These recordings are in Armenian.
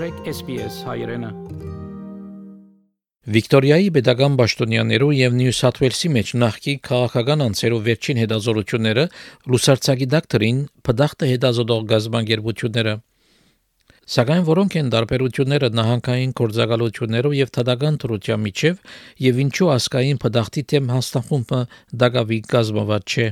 մտրեք SPS հայրենը։ Վիկտորիայի pedagogan Բաշտոնյաներու եւ Նյու Սաթ Ուելսի մեջ նախկի քաղաքական անձերով վերջին հետազորությունները լուսարցակի դակտրին փդախտը հետազոտող գազբանգերությունները Սակայն որոնք են դարբերությունները նահանգային կորձակալություններով եւ թադական թրության միջև եւ ինչու ասկային փդախտի թեմ հաստախումը դակավի գազբաված չէ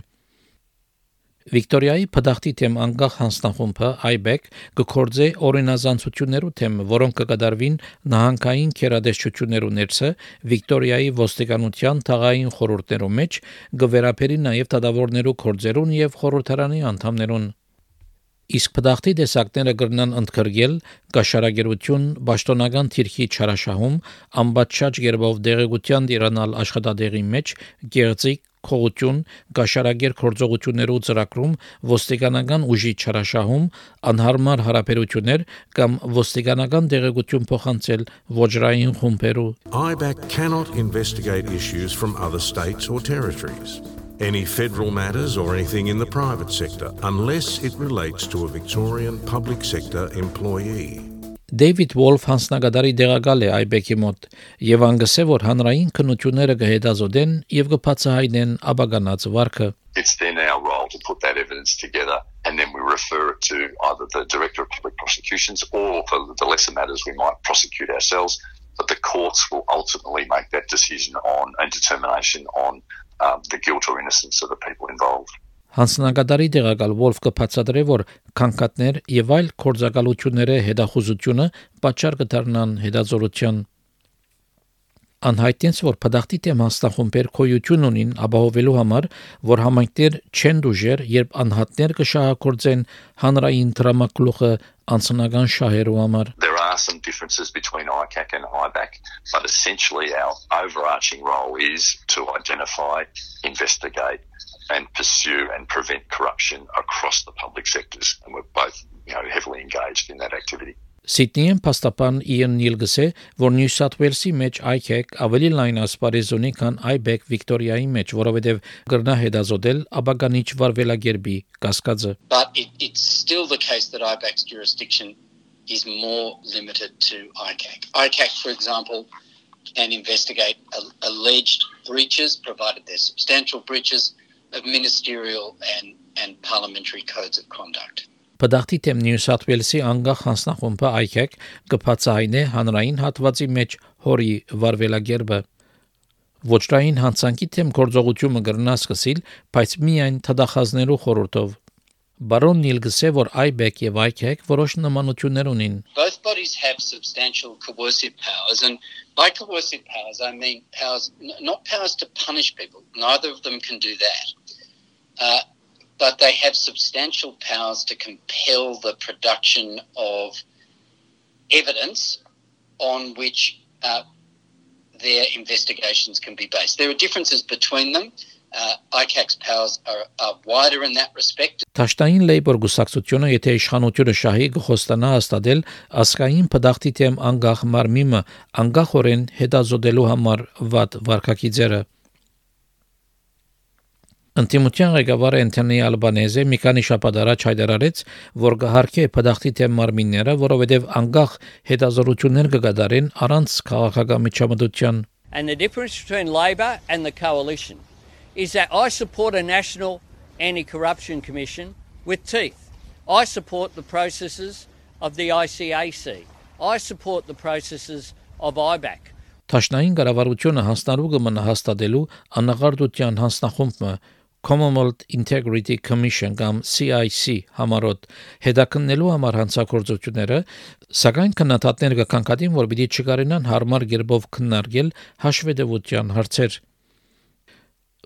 Վիկտորիայի փդախտի թեմ անկախ հանձնախումբը IBEC կկործե օրինազանցություններու թեմ, որոնք կկդարվին նահանգային քերադեսչություններու ներսը Վիկտորիայի ոստիկանության թաղային խորհուրդներու մեջ, գվերապերի նաև դադավորներու կորձերուն եւ խորհրդարանի անդամներուն Իսկ փդախտի դեսակները կգրնան ընդգրկել կաշարագերություն, ճշտոնական թիրքի չարաշահում, ամբաչաճ երբով դեղեցության դիրանալ աշխատադեղի մեջ, գեղձիկ քողություն, գաշարագեր կորձողություններու ծրագրում, ոստիկանական ուժի չարաշահում, անհարմար հարաբերություններ կամ ոստիկանական դեղեցություն փոխանցել ոչրային խումբերու IBAC cannot investigate issues from other states or territories. Any federal matters or anything in the private sector, unless it relates to a Victorian public sector employee. Դեյվիդ Վոլֆ հանձնագետարի դեղակալ է IBEC-ի մոտ եւ անգսե որ հանրային քննությունները կհետազոտեն եւ կբացահայտեն աբագանած վարկը It's then our role to put that evidence together and then we refer it to either the Director of Public Prosecutions or for the lesser matters we might prosecute ourselves but the courts will ultimately make that decision on and determination on um, the guilt or innocence of the people involved Հանձնագետարի դեղակալ Վոլֆ կբացատրե, որ քանքատներ եւ այլ կորձակալությունները հետախուզությունը պատճառ կդառնան հետազորության Անհայտենց որ փդախտի թեմ հաստախումբեր կոյություն ունին ապահովելու համար, որ համայնքներ չեն դուժեր, երբ անհատներ կշահակորձեն հանրային դրամակլուխը անձնական շահերու համար։ There are some differences between ICAC and IBAC, but essentially our overarching role is to identify, investigate and pursue and prevent corruption across the public sectors. And we're both you know, heavily engaged in that activity. Սիդնիեն փաստաբան Իան Նիլ գսե, որ Նյու Սաթ Ուելսի մեջ ICAC ավելի լայն ասպարեզոնի քան IBEC Վիկտորիայի մեջ, որովհետև գրնա հետազոտել աբականիչ վարվելագերբի կասկածը։ But it, it's still the case that IBEC's jurisdiction is more limited to ICAC. ICAC, for example, can investigate alleged breaches, provided they're substantial breaches of ministerial and, and parliamentary codes of conduct. Բդախտի թեմ Նյու Սաթ Ուելսի անգախ հանձնախումբը ICAC կբացահայնե հանրային հատվածի մեջ հորի վարվելագերբը Ոչրային հանցանքի թեմ գործողությունը կգրնա սկսիլ, բայց միայն թդախազներու խորհրդով Բարոն Նիլ գսե որ IBEC եւ ICAC որոշ նմանություններ ունին Both bodies have substantial coercive powers and by coercive powers I mean powers not powers to punish people neither of them can do that uh, but they have substantial powers to compel the production of evidence on which uh, their investigations can be based. There are differences between them. Uh, ICAC's powers are, are wider in that respect. Տաշտային Լեյբոր գուսակցությունը, եթե իշխանությունը շահի գխոստանա հաստատել ասկային փդախտի թեմ անգախ մարմիմը անգախորեն հետազոտելու համար վատ վարկակիցերը Ընտիմության ղեկավարը Անտոնի Ալբանեզը մի քանի շաբաթ առաջ հայտարարեց, որ կհարկե փդախտի թեմ մարմինները, որովհետև անկախ հետազորություններ կգադարեն առանց քաղաքական միջամտության։ And the difference between Labor and the coalition is that I support a national anti-corruption commission with teeth. I support the processes of the ICAC. I support the processes of IBAC. Տաշնային կառավարությունը հանձնարարու կմնա հաստատելու անաղարտության հանձնախումբը Commonwealth Integrity Commission կամ CIC համարոտ հետաքննելու համար հանցագործությունները, սակայն քննադատները կկանգադին, որ պիտի չկարենան հարմար գերբով քննարկել հաշվետվության հարցեր։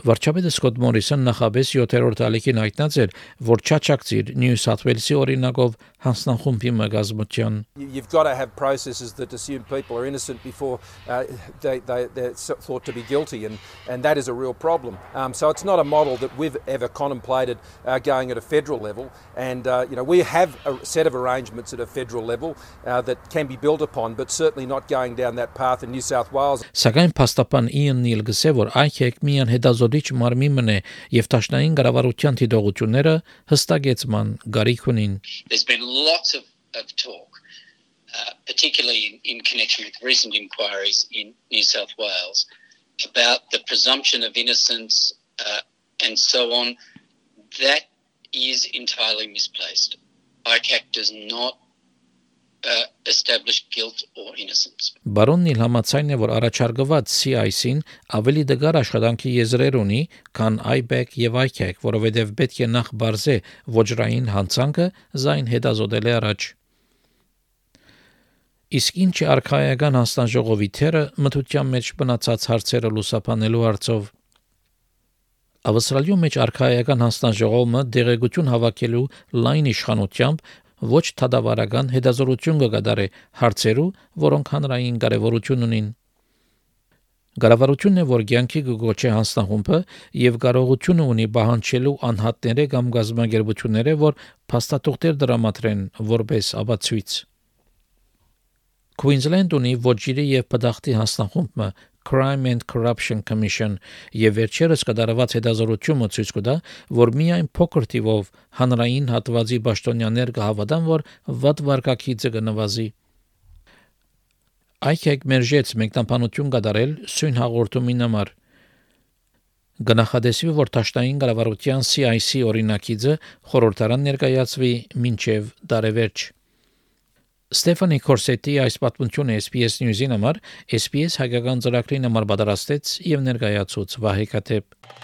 Վարչապետը Սկոտ Մորիսոն նախաբես 7-րդ ալիքին հայտնած էր, որ չաչակցիր Նյու Սաթ Ուելսի օրինակով հանձնախումբի մգազմության You've got to have processes that assume people are innocent before uh, they, they, they're thought to be guilty, and, and that is a real problem. Um, so it's not a model that we've ever contemplated uh, going at a federal level, and uh, you know we have a set of arrangements at a federal level uh, that can be built upon, but certainly not going down that path in New South Wales. Սակայն փաստաբան Իան Նիլ գսե որ այք միան հետազոտ գործիչ մարմինն է եւ տաշնային կառավարության դիտողությունները հստակեցման գարիք ունին There's been lots of, of talk uh, particularly in, in connection with recent inquiries in New South Wales, about the presumption of innocence uh, and so on, that is entirely misplaced. ICAC does not establish guilt or innocence. Բարոնն իլ համաձայն է, որ առաջարկված CIC-ին ավելի դգար աշխատանքի եզրեր ունի, քան IBEC եւ ICAC, որովհետեւ պետք է նախ բարձե ոչրային հանցանքը զայն հետազոտել է առաջ։ Իսկ ինչ արխայական հանձնաժողովի թերը մթության մեջ բնացած հարցերը լուսափանելու հարցով Ավստրալիում մեջ արխայական հանձնաժողովը դեղեցություն հավաքելու լայն իշխանությամբ ոչ թադավարական հետազորություն կգադարի հարցերու, որոնք հանրային կարևորություն ունին։ Գարավարությունն է, որ ցանկի գոչե հանձնախումբը եւ կարողությունը ունի բահանջելու անհատները կամ գազམ་ագերբությունները, որ փաստաթուղթեր դրամատրեն որպես ապացույց։ Queensland ունի ոչիրի եւ պդախտի հանձնախումբը Crime and Corruption Commission եւ վերջերս կդարված հետազորությունը ցույց կտա, որ միայն փոքր թիվով հանրային հատվածի պաշտոնյաներ կհավատան, որ վատ վարկակիցը կնվազի։ Այքեկ մերժեց մեկնաբանություն կդարել սույն հաղորդումին համար։ Գնահատեսվի, որ Տաշտային կառավարության CIC օրինակիցը խորհրդարան ներկայացվի մինչև դարևերջ։ Ստեֆանի Կորսետի այս պատմությունը SPS News-ին համար SPS հայկական ծրագրին համար պատրաստեց եւ ներկայացուց Վահե Կաթեփ։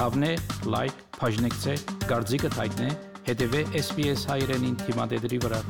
Հավնե լայք, բաժնեկցե, դարձիկը թայտնե, հետեւե SPS հայրենին թիմադեդի վրա։